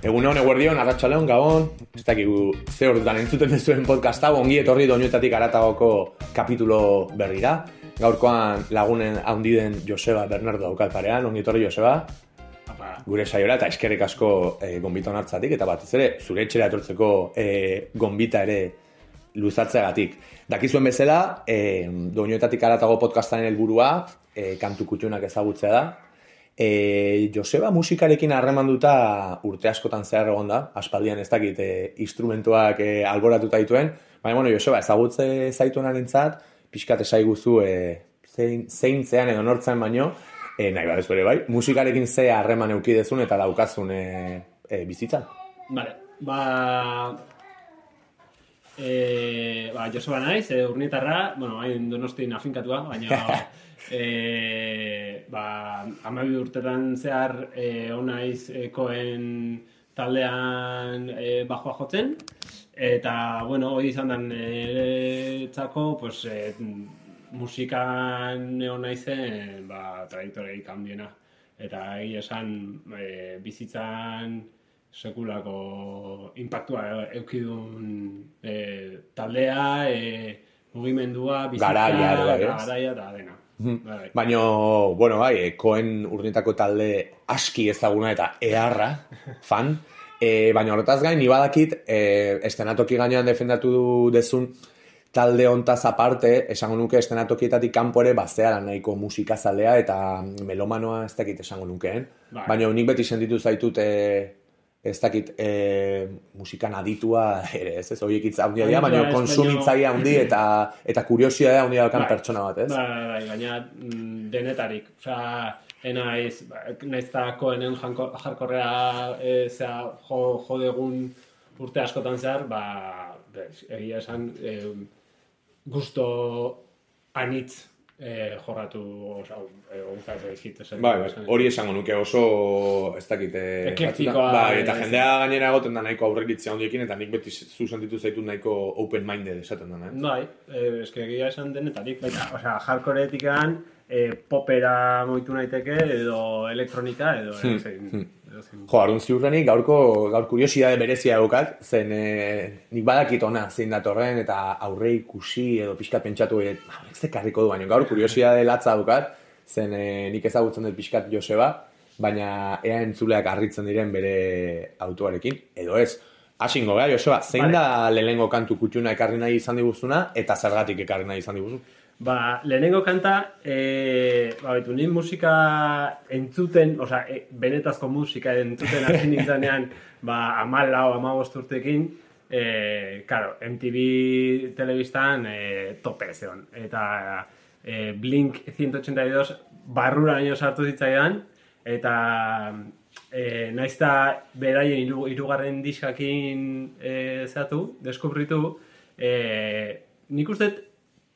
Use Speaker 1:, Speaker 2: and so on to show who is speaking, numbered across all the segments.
Speaker 1: Egun hon, eguerdion, arratxaleon, gabon, ez dakigu ze horretan entzuten dezuen podcast hau, ongi etorri doinuetatik aratagoko kapitulo berri da. Gaurkoan lagunen handiden Joseba Bernardo daukalparean, ongi etorri Joseba. Gure saiora eta eskerrik asko e, gonbita honartzatik, eta batez ere, zure etxera etortzeko e, gonbita ere luzatzeagatik. Dakizuen bezala, e, doinuetatik aratago podcastaren helburua e, kantu kutxunak ezagutzea da, E, Joseba musikarekin harremanduta urte askotan zehar egon da, aspaldian ez dakit e, instrumentuak e, alboratuta dituen, baina bueno, Joseba ezagutze zaitu entzat, pixkat esai guzu e, zein, zein zean edo nortzen baino, e, nahi badez bere bai, musikarekin ze harreman eukidezun eta daukazun e, e, bizitzan.
Speaker 2: Vale, ba... E, ba, Joseba naiz, e, urnietarra, bueno, hain donosti nafinkatua, baina e, ba, amabi urtetan zehar e, onaiz ekoen taldean e, bajoa jotzen, eta, bueno, hori izan den e, txako, pues, e, musikan egon naizen, ba, traditorei kanbiena. Eta egia esan, e, bizitzan sekulako impactua eukidun e, taldea, e, mugimendua, bizitza,
Speaker 1: garaia,
Speaker 2: garaia, eta dena.
Speaker 1: Bai. Baina, bueno, bai, eh, koen urnitako talde aski ezaguna eta eharra, fan. E, baina horretaz gain, nibadakit, e, estenatoki gainean defendatu dezun talde ontaz aparte, esango nuke estenatokietatik kanpore bazeara nahiko musikazalea eta melomanoa ez dakit esango nukeen. Bai. Baina nik beti sentitu zaitut e, ez dakit e, musikan aditua ere, ez? Ez, horiek itza handia dira, baina konsumitzaia handi eta eta kuriosia da handia bai, pertsona bat, ez?
Speaker 2: Bai, bai, bai, baina mm, denetarik, osea, enaiz, naiz eta koenen jarkorrea e, zea, jo, jo degun urte askotan zehar, ba, egia esan, e, gusto anitz eh, jorratu
Speaker 1: eh, bai, bai, hori esango nuke oso ez dakit
Speaker 2: eh, eklektikoa
Speaker 1: bai, eta jendea gainera egoten da nahiko aurreritzea handiekin eta nik beti zu sentitu zaitu nahiko open minded esaten da,
Speaker 2: eh? Bai, eh, eske egia esan denetarik, baita, osea, hardcoreetikan eh, popera moitu naiteke edo elektronika edo hmm.
Speaker 1: Jo, arun ziurrenik, gaurko, gaur kuriosidade berezia edukat, zen e, nik badakit ona zein datorren eta aurre ikusi edo pixkat pentsatu edo, ah, ez dekarriko du baino, gaur kuriosidade latza edukat, zen e, nik ezagutzen dut pixkat Joseba, baina ea entzuleak harritzen diren bere autoarekin, edo ez. Asingo, gara, Joseba, zein da lehenengo kantu kutxuna ekarri nahi izan diguzuna eta zergatik ekarri nahi izan diguzu?
Speaker 2: Ba, lehenengo kanta, e, ba, betu, nint musika entzuten, oza, e, benetazko musika entzuten hasi nintzanean, ba, amal lau, ama bosturtekin, e, karo, MTV telebistan e, tope zeon. Eta e, Blink 182 barrura nio sartu zitzaidan, eta e, naizta beraien irugarren diskakin e, zatu, deskubritu, e, nik uste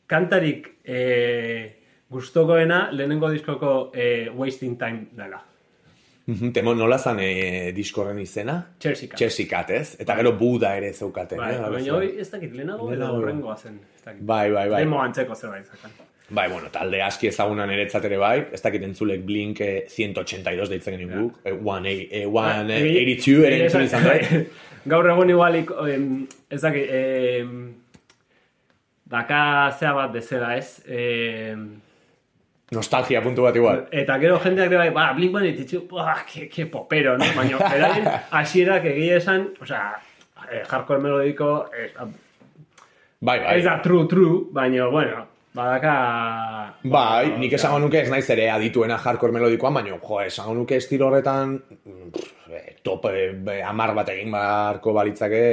Speaker 2: kantarik e, gustokoena lehenengo diskoko e, Wasting Time dela.
Speaker 1: Temo nola zan e, diskorren izena?
Speaker 2: Chelsea.
Speaker 1: Chelsea ez? Eta gero Buda ere zeukaten.
Speaker 2: Bai, eh, baina hori ez dakit lehenago edo horrengoa zen.
Speaker 1: Bai, bai, bai.
Speaker 2: Demo antzeko zerbait zakan.
Speaker 1: Bai, bueno, talde aski ezagunan ere ere bai, ez dakit entzulek Blink 182 deitzen genien guk, yeah. 182 ere entzun izan bai.
Speaker 2: Gaur egun igualik, ez dakit, daka zea bat bezala ez. E...
Speaker 1: Nostalgia puntu bat igual.
Speaker 2: Eta gero jendeak bai, ba, blink ditzu, buah, ke, ke popero, no? Baina, erain, asierak egia esan, o sea, eh, hardcore melodiko, eh,
Speaker 1: bai, bai.
Speaker 2: ez da true, true, baina, bueno, badaka...
Speaker 1: Bai, nik esango nuke ez naiz ere adituena hardcore melodikoan, baina, jo, esango nuke estilo horretan, top, eh, amar bat egin barko balitzake,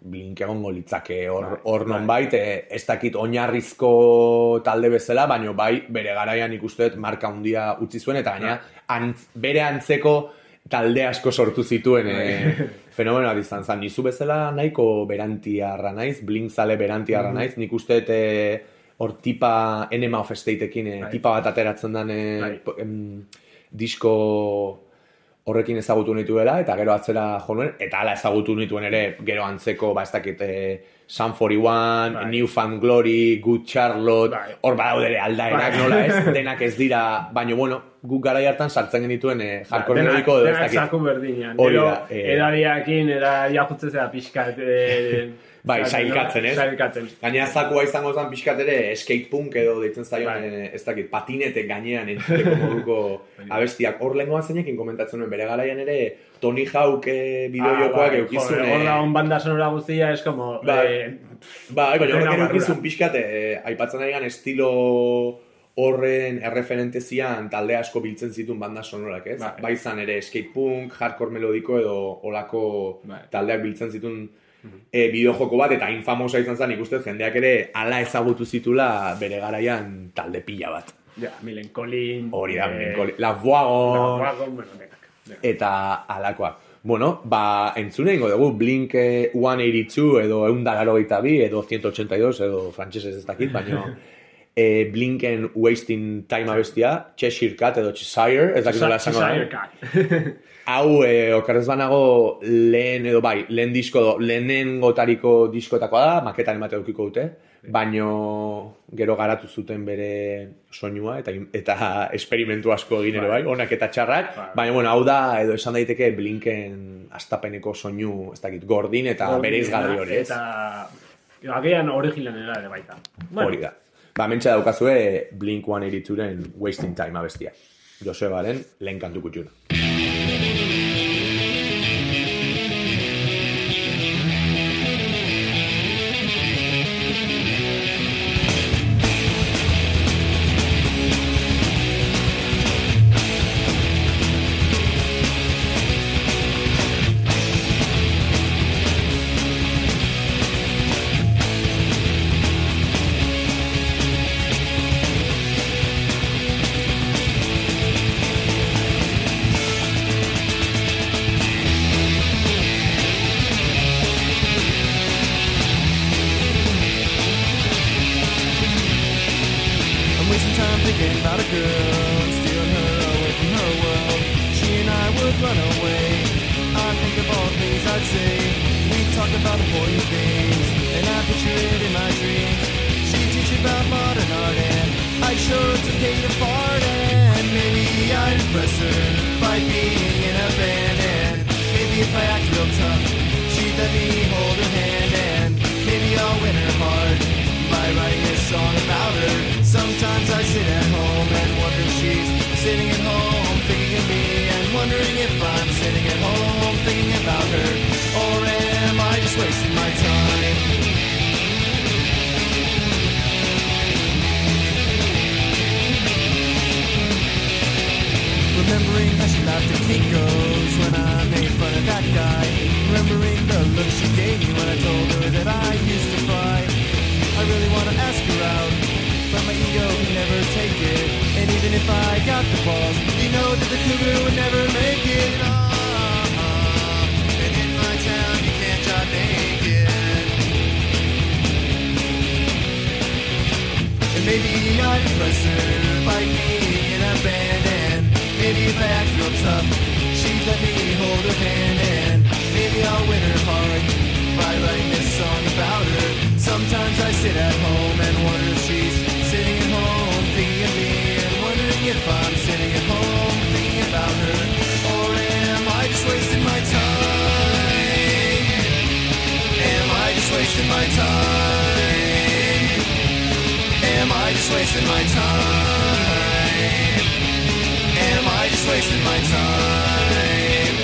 Speaker 1: blink egongo litzake hor bai, hor bai. ez dakit oinarrizko talde bezala, baino bai bere garaian ikusteet marka handia utzi zuen eta gaina bai. bere antzeko talde asko sortu zituen e, fenomeno bat izan zen. Nizu bezala nahiko berantiarra naiz, blink zale berantiarra naiz, nik usteet e, hor tipa Enema of Estateekin, e, tipa bat ateratzen den e, disko horrekin ezagutu nituela eta gero atzera jo nuen eta hala ezagutu nituen ere gero antzeko ba ez dakit e, Sun 41,
Speaker 2: Bai.
Speaker 1: New Found Glory, Good Charlotte,
Speaker 2: Bai.
Speaker 1: hor badaude ere aldaerak
Speaker 2: Bai.
Speaker 1: nola ez, denak ez dira, baina bueno, guk garai hartan sartzen genituen eh,
Speaker 2: Denak-
Speaker 1: melodiko edo ez
Speaker 2: denak
Speaker 1: dakit.
Speaker 2: saku berdinean.
Speaker 1: Hori
Speaker 2: Gero,
Speaker 1: da, eh.
Speaker 2: edadiakin, era jakutzen zera pixkat... Eh,
Speaker 1: Bai, sailkatzen, ez?
Speaker 2: Sailkatzen.
Speaker 1: Gainera zakua izango zen pixkat ere skatepunk edo deitzen zaion,
Speaker 2: Bai.
Speaker 1: eh, ez dakit, patinete gainean entzuteko moduko abestiak. Hor lehenkoa zeinekin komentatzen nuen, bere garaian ere Tony Hawk eh, bideojokoak
Speaker 2: Ah, bai,
Speaker 1: eukizun.
Speaker 2: Hor da, on banda sonora guztia, es como...
Speaker 1: Bai.
Speaker 2: eh,
Speaker 1: Bai, baina horrek eukizun pixkat, eh, aipatzen ari gan estilo horren erreferente zian talde asko biltzen zituen banda sonorak, ez?
Speaker 2: Bai.
Speaker 1: Bai izan ere skatepunk, hardcore melodiko edo olako
Speaker 2: Bai.
Speaker 1: taldeak biltzen zituen e, bideojoko bat, eta infamosa izan zen ikusten jendeak ere ala ezagutu zitula bere garaian talde pila bat.
Speaker 2: Ja, Milen Colin...
Speaker 1: Hori da,
Speaker 2: eh,
Speaker 1: eh, La Voagon,
Speaker 2: Wagon, bueno,
Speaker 1: eta alakoak. Bueno, ba, entzune ingo dugu Blink eh, 182 edo eundalaro bi edo 182 edo frantsesez ez dakit, baina e, Blinken Wasting Time abestia, Cheshire Cat edo Cheshire, ez dakit nola esango da.
Speaker 2: Cat.
Speaker 1: Hau, e, okarrez banago, lehen edo bai, lehen disko, do, lehenen gotariko diskoetakoa da, maketan emate dukiko dute, baino gero garatu zuten bere soinua eta eta esperimentu asko egin ere bai, onak eta txarrak,
Speaker 2: Bai.
Speaker 1: baina bueno, hau da, edo esan daiteke Blinken astapeneko soinu, ez dakit, gordin eta bereizgarri hori, ez?
Speaker 2: Eta agian originalera ere baita.
Speaker 1: Hori da. Ba, mentxe daukazue Blink 182-ren Wasting Time abestia. Josebaren lehen kantu kutxuna.
Speaker 3: Say. We talk about important things, and I picture it in my dreams. She teach about modern art, and I show it's okay to fart, and maybe I'd impress her by being in a band, and maybe if I act real tough, she'd let me hold her hand, and maybe I'll win her heart by writing a song about her. Sometimes I sit at home and wonder if she's sitting at home her. Or am I just wasting my time? Remembering how she laughed at Kinko's when I made fun of that guy. Remembering the look she gave me when I told her that I used to cry. I really want to ask her out, but my ego can never take it. And even if tough She'd let me hold her hand And maybe I'll win her heart By writing this song about her Sometimes I sit at home and wonder if she's Sitting at home thinking of me And wondering if I'm sitting at home Thinking about her Or am I just wasting my time? Am I just wasting my time? Am I just wasting my time? Wasting my time?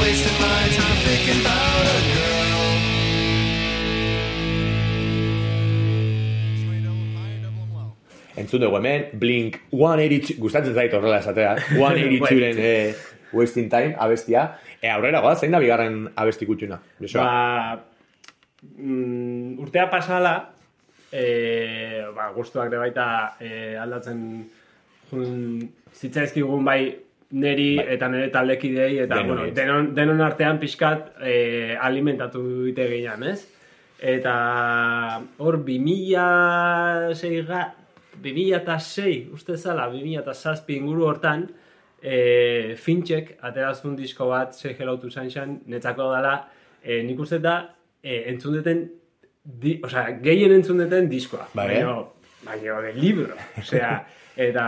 Speaker 3: Wasting my time thinking about a girl.
Speaker 1: Entzun dugu hemen, Blink 182, gustatzen zait horrela esatea, 182-ren eh, Wasting Time abestia. E, aurrera goa, zein da bigarren abesti kutxuna?
Speaker 2: Ba, mm, urtea pasala, e, ba, gustuak de baita e, aldatzen jun, zitzaizkigun bai neri
Speaker 1: Bai.
Speaker 2: eta nire taldekidei eta
Speaker 1: Denoi,
Speaker 2: bueno, denon, denon artean pixkat e, alimentatu dute gehian, ez? Eta hor 2006 ga, 2006, uste zala, 2006 inguru hortan, e, Finchek aterazun disko bat Say Hello to Sunshine netzako dela, e, nik uste da e, entzun duten di, o sea, gehien entzun duten diskoa.
Speaker 1: Bai,
Speaker 2: Baina, baina, de libro. Osea, eta,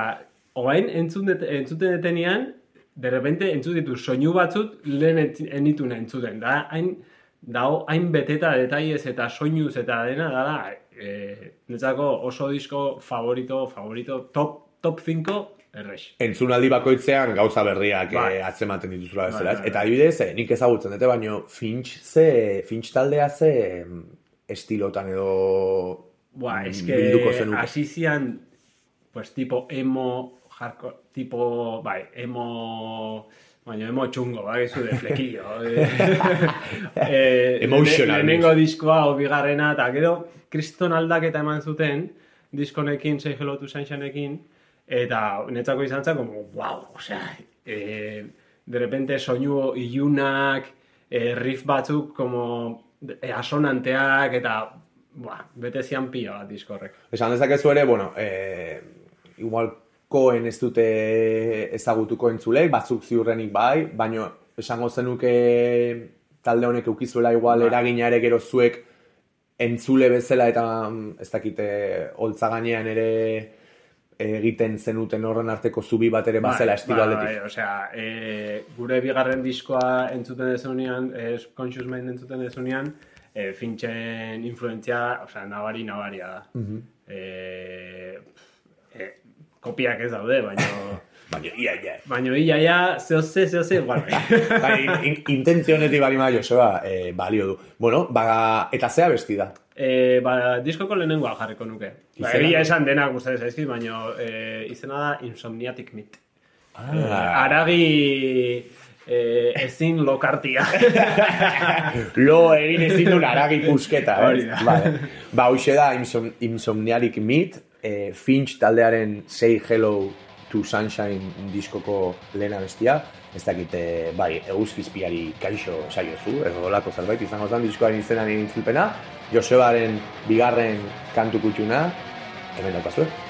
Speaker 2: oain entzun entzuten detenean, de repente entzun ditu soinu batzut lehen enituna entzuten. Da, hain, dao, hain beteta detaiez eta soinuz eta dena, da, da, e, netzako oso disko favorito, favorito, top, top 5, errex.
Speaker 1: Entzunaldi bakoitzean gauza berriak
Speaker 2: Bai.
Speaker 1: eh, atzematen dituzula bezala,
Speaker 2: Bai,
Speaker 1: ez?
Speaker 2: bai,
Speaker 1: Eta adibidez, eh, nik ezagutzen dute, baino Finch ze, Finch taldea ze estilotan edo
Speaker 2: Buah,
Speaker 1: mm,
Speaker 2: es
Speaker 1: bilduko
Speaker 2: que
Speaker 1: zenuke.
Speaker 2: hasi zian, pues tipo emo, hardcore, tipo, bai, emo, baina emo txungo, bai, zu de flequillo. eh,
Speaker 1: Emotional
Speaker 2: Lehenengo diskoa, o bigarrena, eta gero, kriston aldaketa eman zuten, diskonekin, Say Hello to eta netzako izan zen, como, wow, osea, eh, de repente soinu ilunak, eh, riff batzuk, como, eh, asonanteak, eta, buah, bete zian pila bat diskorrek.
Speaker 1: Esan dezakezu ere, bueno, eh, igual koen ez dute ezagutuko entzulek, batzuk ziurrenik bai, baino esango zenuke talde honek eukizuela igual
Speaker 2: Bai.
Speaker 1: eragina ere gero zuek entzule bezala eta mm, ez dakite holtza gainean ere egiten zenuten horren arteko zubi bat ere bazela estilo
Speaker 2: bai,
Speaker 1: aldetik.
Speaker 2: bai, osea, e, gure bigarren diskoa entzuten dezunean, e, Conscious Mind entzuten dezunean, e, Finchen influentzia, osea, nabari nabaria da.
Speaker 1: Mhm.
Speaker 2: e, e, kopiak ez daude, baina...
Speaker 1: Baina, ia, ia.
Speaker 2: Baina ia, ia, zehoze, zehoze, igual.
Speaker 1: Bai, in, in, intentzionetik bali ma Joseba, eh, balio du. Bueno, ba, eta zea besti da.
Speaker 2: E, ba, diskoko lehenengoa jarriko nuke. Ba, egia esan denak gustatzen zaizkit, baina e, izena da Insomniatic Meat.
Speaker 1: Ah.
Speaker 2: Aragi e, ezin lokartia.
Speaker 1: Lo egin ezin duen aragi pusketa,
Speaker 2: Hori
Speaker 1: eh?
Speaker 2: da.
Speaker 1: Vale. Ba, hoxe da Insom Insomniatic Meat, eh, Finch taldearen Say Hello to Sunshine diskoko lehena bestia. Ez dakite, bai, eguzkizpiari kaixo saiozu, edo olako zerbait izango zen diskoaren izenaren intzulpena. Josebaren bigarren kantu kutxuna, hemen daukazue.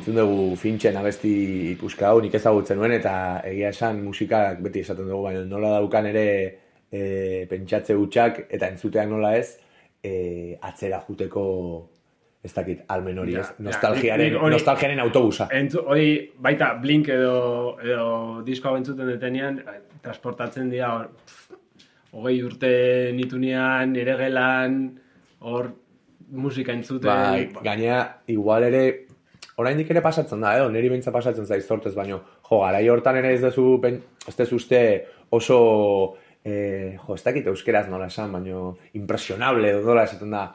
Speaker 1: Entzun dugu fintxen abesti ikuska hau, nik ezagutzen nuen, eta egia esan musikak beti esaten dugu, baina nola daukan ere e, pentsatze hutsak eta entzuteak nola ez, e, atzera juteko ez dakit, almen hori,
Speaker 2: Ja,
Speaker 1: ez?
Speaker 2: ja,
Speaker 1: Nostalgiaren,
Speaker 2: hori-
Speaker 1: nostalgiaren autobusa.
Speaker 2: Entzu, hori baita Blink edo, edo disko hau entzuten detenean, transportatzen dira hor, hogei urte nitunean, nire gelan, hor musika entzuten.
Speaker 1: Bai, gainea, igual ere, oraindik ere pasatzen da, edo, niri bintza pasatzen zaiz zortez, baino, jo, garai hortan ere ez dezu, pen, ez dezu uste oso, eh, jo, ez dakit euskeraz nola esan, baino, impresionable, edo nola esaten da,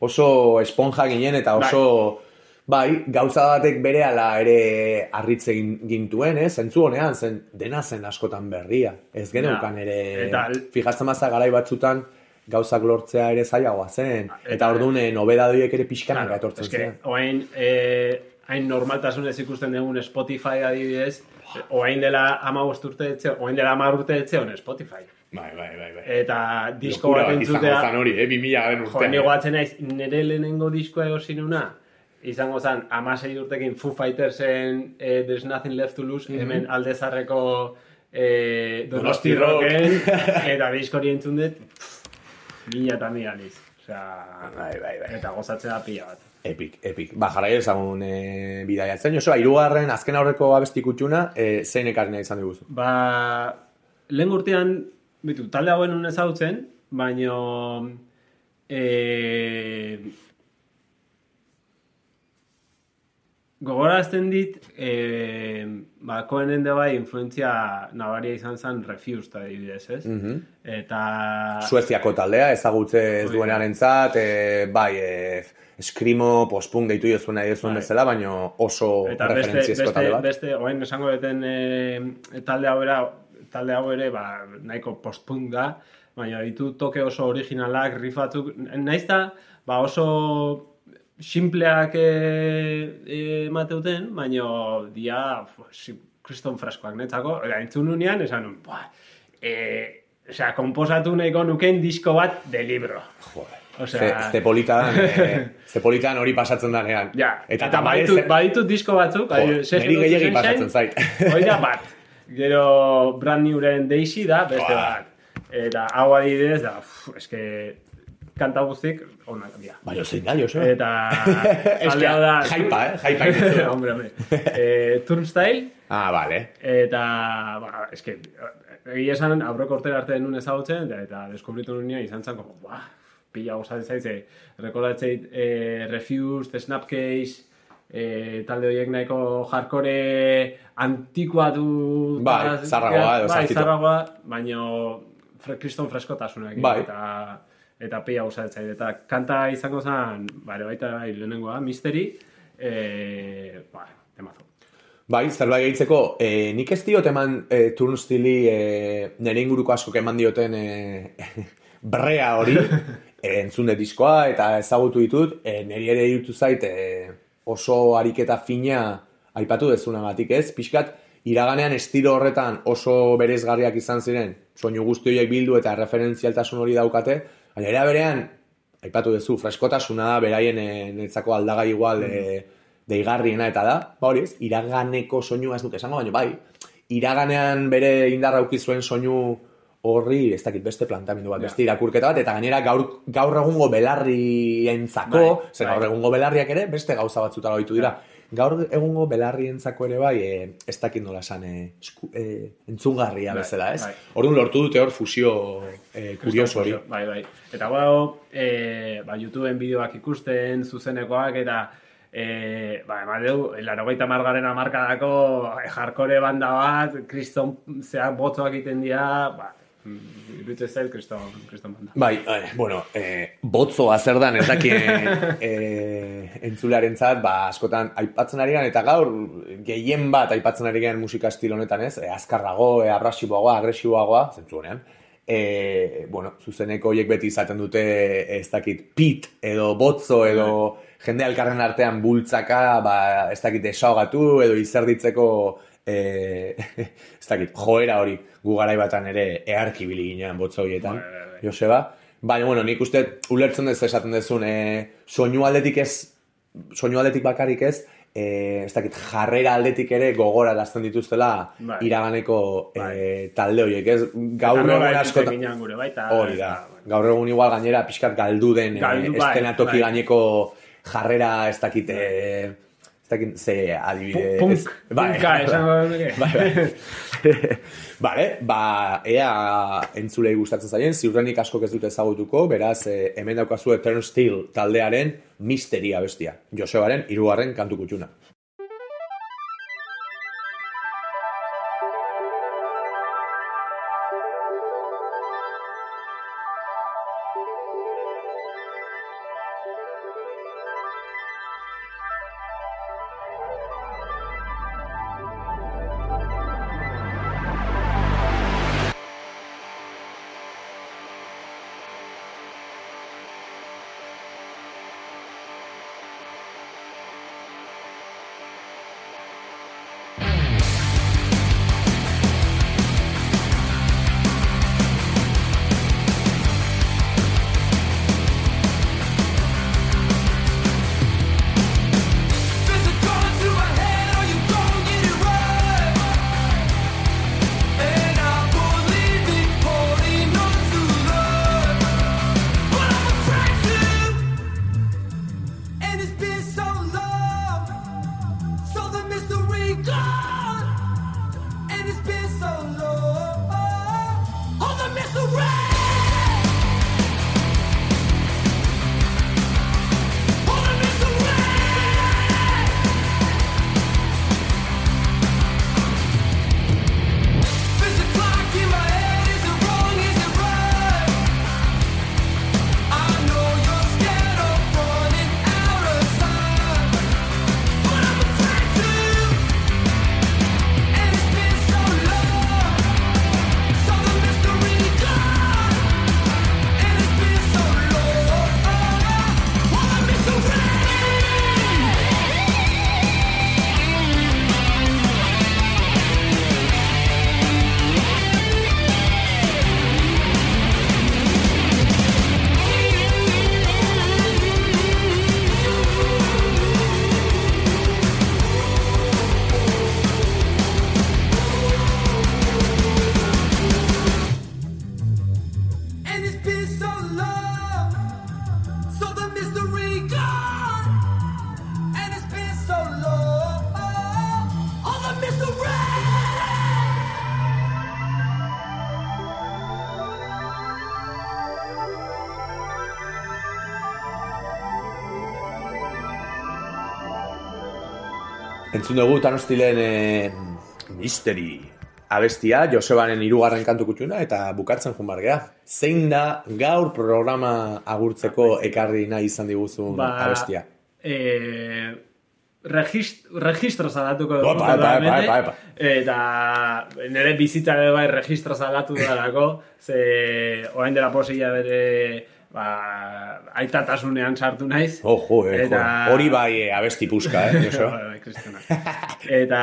Speaker 1: oso esponja ginen eta oso, bai, gauza batek bere ala ere harritze gin- gintuen, eh? zentzu honean, zen, dena zen askotan berria. Ez geneukan ere,
Speaker 2: Eta-
Speaker 1: fijatzen maza garai batzutan, gauzak lortzea ere zailagoa zen. Eta,
Speaker 2: Eta-
Speaker 1: ordune nobedadoiek ere pixkanaka
Speaker 2: Claro,
Speaker 1: etortzen ziren.
Speaker 2: Oain, eh, hain normaltasunez ikusten dugun Spotify adibidez, oain dela ama urte etxe, oain dela ama urte etxe on Spotify.
Speaker 1: Bai, bai, bai, bai.
Speaker 2: Eta disko bat
Speaker 1: izango
Speaker 2: entzutea,
Speaker 1: zan hori, eh? 2000 garen
Speaker 2: jo,
Speaker 1: urtean.
Speaker 2: ni goatzen naiz, nire lehenengo diskoa egosin una, izango zen, amasei urtekin Foo Fightersen eh, There's Nothing Left to Lose, hemen aldezarreko eh, Donosti
Speaker 1: Donosti Rock.
Speaker 2: Rocken, eta disko hori entzun dut, mila eta mila aliz. Osea,
Speaker 1: Bai, bai, bai.
Speaker 2: eta gozatzea pila bat.
Speaker 1: Epic, epic. Ba, jarrai ezagun e, bidaiatzen. Joseba, irugarren, azken aurreko abesti kutxuna, e, zein ekarri izan diguzu?
Speaker 2: Ba, lehen urtean, bitu, talde hauen nun ezagutzen, baino, e, gogorazten dit, e, ba, koenen de bai, influentzia nabaria izan zen Refused adibidez, ez?
Speaker 1: Mhm.
Speaker 2: Eta...
Speaker 1: Sueziako taldea, ezagutze ez
Speaker 2: Hoi da.
Speaker 1: duenarentzat, e, bai, e, eskrimo, pospun deitu jozuen nahi duzuen
Speaker 2: Bai.
Speaker 1: bezala, baino oso
Speaker 2: Eta
Speaker 1: referentziezko
Speaker 2: beste,
Speaker 1: talde
Speaker 2: beste, oain esango deten e, talde hau era, talde hau ere, ba, nahiko postpunk da, baina ditu toke oso originalak, rifatzuk, naiz da, ba, oso simpleak e, e, emateuten, baina dia, kriston freskoak netzako, eta entzun nunean, esan nun, buah, e, osea, komposatu nahiko nuken disko bat de libro.
Speaker 1: Joder.
Speaker 2: Osea,
Speaker 1: Ze, ze politan, e, ze politan hori pasatzen danean.
Speaker 2: Ja,
Speaker 1: eta,
Speaker 2: eta,
Speaker 1: tamalez,
Speaker 2: baditut, baditut disko batzuk,
Speaker 1: Jo,
Speaker 2: bai,
Speaker 1: niri
Speaker 2: Shine,
Speaker 1: pasatzen zait.
Speaker 2: Hoi da bat. Gero Brand Newren Daisy da, beste bat. Eta hau adibidez da, uf, eske kanta guztik onak dira.
Speaker 1: Baina zein da, Joseba?
Speaker 2: Eta
Speaker 1: Eske,
Speaker 2: hau da...
Speaker 1: jaipa, eh? Jaipa
Speaker 2: hombre, hombre. Eh, Turnstile,
Speaker 1: Ah, vale.
Speaker 2: eta, ba, eske, egia esan aurreko urtera arte nun ezagutzen, eta, eta deskubritu nunean izan zen, como, buah, pila gozatzen zaitze, rekordatzeit, eh, Refused, Snapcase, eh, talde horiek nahiko jarkore antikuatu...
Speaker 1: Bai, zarragoa edo
Speaker 2: Bai, zarragoa, baino fre, kriston freskotasunak.
Speaker 1: Bai.
Speaker 2: Eta, eta pila gozatzen. Eta kanta izango zen, bare, baita bai, lehenengoa, Mystery, eh, ba, temazo.
Speaker 1: Bai, zerbait gehitzeko, e, nik ez diot eman e, turnstili e, nire inguruko askok eman dioten e, brea hori, e, entzun dut diskoa eta ezagutu ditut, e, niri ere irutu zait e, oso ariketa fina aipatu dezunagatik ez, pixkat, iraganean estilo horretan oso berezgarriak izan ziren, soinu guzti horiek bildu eta referentzialtasun hori daukate, baina era berean, aipatu duzu, freskotasuna da, beraien e, netzako aldagai igual e, deigarriena eta da, ba hori ez, iraganeko soinua ez duk esango, baina bai, iraganean bere indarra zuen soinu horri, ez dakit beste plantamendu bat,
Speaker 2: Ja.
Speaker 1: beste irakurketa bat, eta gainera gaur, gaur egungo belarrientzako,
Speaker 2: Bai,
Speaker 1: zen
Speaker 2: bai.
Speaker 1: gaur egungo belarriak ere beste gauza batzutara ohitu dira. Gaur egungo belarrientzako ere bai, e, ez dakit nola esan, e, esku, e, entzungarria
Speaker 2: Bai,
Speaker 1: bezala, ez?
Speaker 2: bai.
Speaker 1: Orduan lortu dute hor fusio e, kurioso hori.
Speaker 2: Bai, bai. Eta gau, e, ba, YouTubeen bideoak ikusten, zuzenekoak, eta e, ba, emadeu, larogeita margaren amarkadako jarkore banda bat, kriston zeak botzoak egiten dira, ba, mm, iruditzen zait kriston, kriston banda.
Speaker 1: Bai, eh, bueno, eh, botzoa zer dan ez dakien eh, entzulearentzat, ba, askotan aipatzen ari gan, eta gaur gehien bat aipatzen ari gan musika estilo honetan ez, eh, azkarrago, eh, abrasiboagoa, agresiboagoa, zentzu honean, eh, bueno, zuzeneko horiek beti izaten dute, eh, ez dakit, pit edo botzo edo jende alkarren artean bultzaka, ba, ez dakit, desaogatu edo izerditzeko eh, ez dakit, joera hori gu garai batan ere eharki bili ginean botzo horietan,
Speaker 2: Bai, bai, bai.
Speaker 1: Joseba. Baina, bueno, nik uste ulertzen dez esaten dezun, e, soinu aldetik ez, soinu aldetik bakarrik ez, e, ez dakit, jarrera aldetik ere gogora lazten dituztela
Speaker 2: Bai.
Speaker 1: iraganeko e,
Speaker 2: Bai.
Speaker 1: talde horiek, ez? Gaur egun
Speaker 2: baita.
Speaker 1: Hori da. Gaur egun igual gainera pixkat galdu den
Speaker 2: Galdu,
Speaker 1: eh,
Speaker 2: bai,
Speaker 1: estenatoki
Speaker 2: bai.
Speaker 1: gaineko jarrera ez dakit, eh, ez dakit, ze adibide...
Speaker 2: Punk,
Speaker 1: ez- bai,
Speaker 2: punka, esango genuke.
Speaker 1: Bai, bai. Vale, ba, ea entzulei gustatzen zaien, ziurrenik asko ez dute ezagutuko, beraz, eh, hemen daukazue Turnstile taldearen misteria bestia. Josebaren hirugarren kantu kutxuna. Entzun dugu Tanostilen e, misteri abestia, Josebaren hirugarren kantu kutxuna, eta bukatzen jun gea. Zein da gaur programa agurtzeko ekarri nahi izan diguzun abestia?
Speaker 2: Eh, regist, registro zalatuko
Speaker 1: Opa,
Speaker 2: dut
Speaker 1: epa, epa,
Speaker 2: hemendik,
Speaker 1: epa, epa.
Speaker 2: Eta nire bizitza bai registro zalatu dalako, ze orain dela posila bere ba, aitatasunean sartu naiz.
Speaker 1: Ojo, eh.
Speaker 2: Eta-
Speaker 1: hori bai eh, abesti puska, eh?
Speaker 2: Bai, bai. Eta,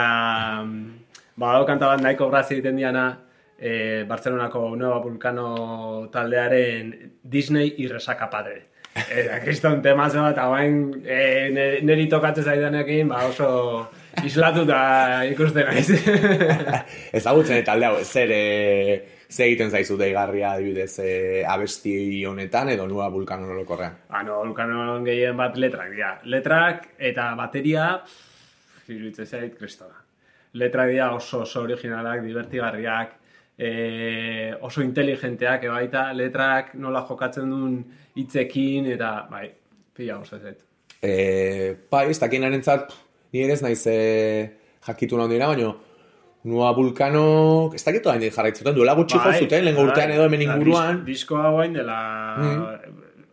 Speaker 2: ba, hau kanta bat nahiko grazia egiten diana, e, Barcelonako Nueva Vulcano taldearen Disney irresaka padre. Eta, kriston temazo bat, hauen e, niri tokatzen zaidanekin, ba, oso islatuta ikusten naiz.
Speaker 1: Ezagutzen eta talde hau, zer, e, zer egiten zaizu deigarria adibidez e, abesti honetan edo nua vulkano orokorrean.
Speaker 2: ba, no, Vulcanon gehien bat letrak dira. Letrak eta bateria, iruditzen zait, kristona. Letrak dira oso oso originalak, divertigarriak, e, oso inteligenteak ebaita, letrak nola jokatzen duen hitzekin, eta, bai, pila oso zait.
Speaker 1: E, bai, ez dakien arentzat, ni ere ez naiz e, jakitu nahi dira, baina nua vulkano, ez dakit hain jarraitzuten, duela gutxi jo zuten, lehen urtean edo hemen inguruan,
Speaker 2: dis- Diskoa guain dela...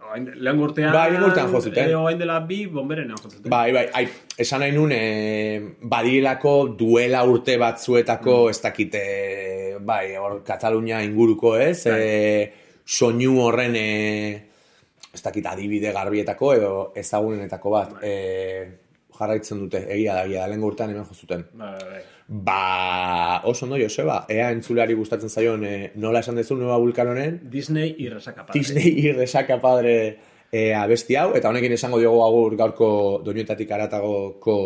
Speaker 2: oain- Lehen urtean...
Speaker 1: Bai, lehen urtean jo zuten.
Speaker 2: eh, Oain dela bi bomberena jo zuten.
Speaker 1: Bai, bai, ai, esan nahi nun, e, badielako duela urte batzuetako,
Speaker 2: Mm.
Speaker 1: ez dakite, bai, hor Katalunia inguruko ez, e, soinu horren, e, ez dakit adibide garbietako edo ezagunenetako bat,
Speaker 2: Bai.
Speaker 1: e, jarraitzen dute, egia da, egia da, lehen urtean hemen jo zuten.
Speaker 2: Bai, bai.
Speaker 1: Ba, oso ondo, Joseba, ea entzuleari gustatzen zaion, e, nola esan dezu Nueva Vulcanonen,
Speaker 2: Disney irresaka padre.
Speaker 1: Disney irresaka padre e, abesti hau, eta honekin esango diogu agur gaurko doinuetatik aratagoko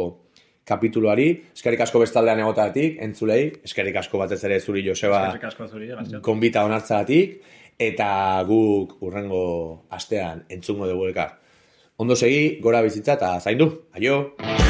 Speaker 1: kapituluari, eskerrik asko bestaldean egotatik, entzulei, eskerrik asko batez ere zuri Joseba
Speaker 2: zuri,
Speaker 1: konbita onartzagatik, eta guk urrengo astean entzungo dugu elkar. Ondo segi, gora bizitza eta zaindu. Aio!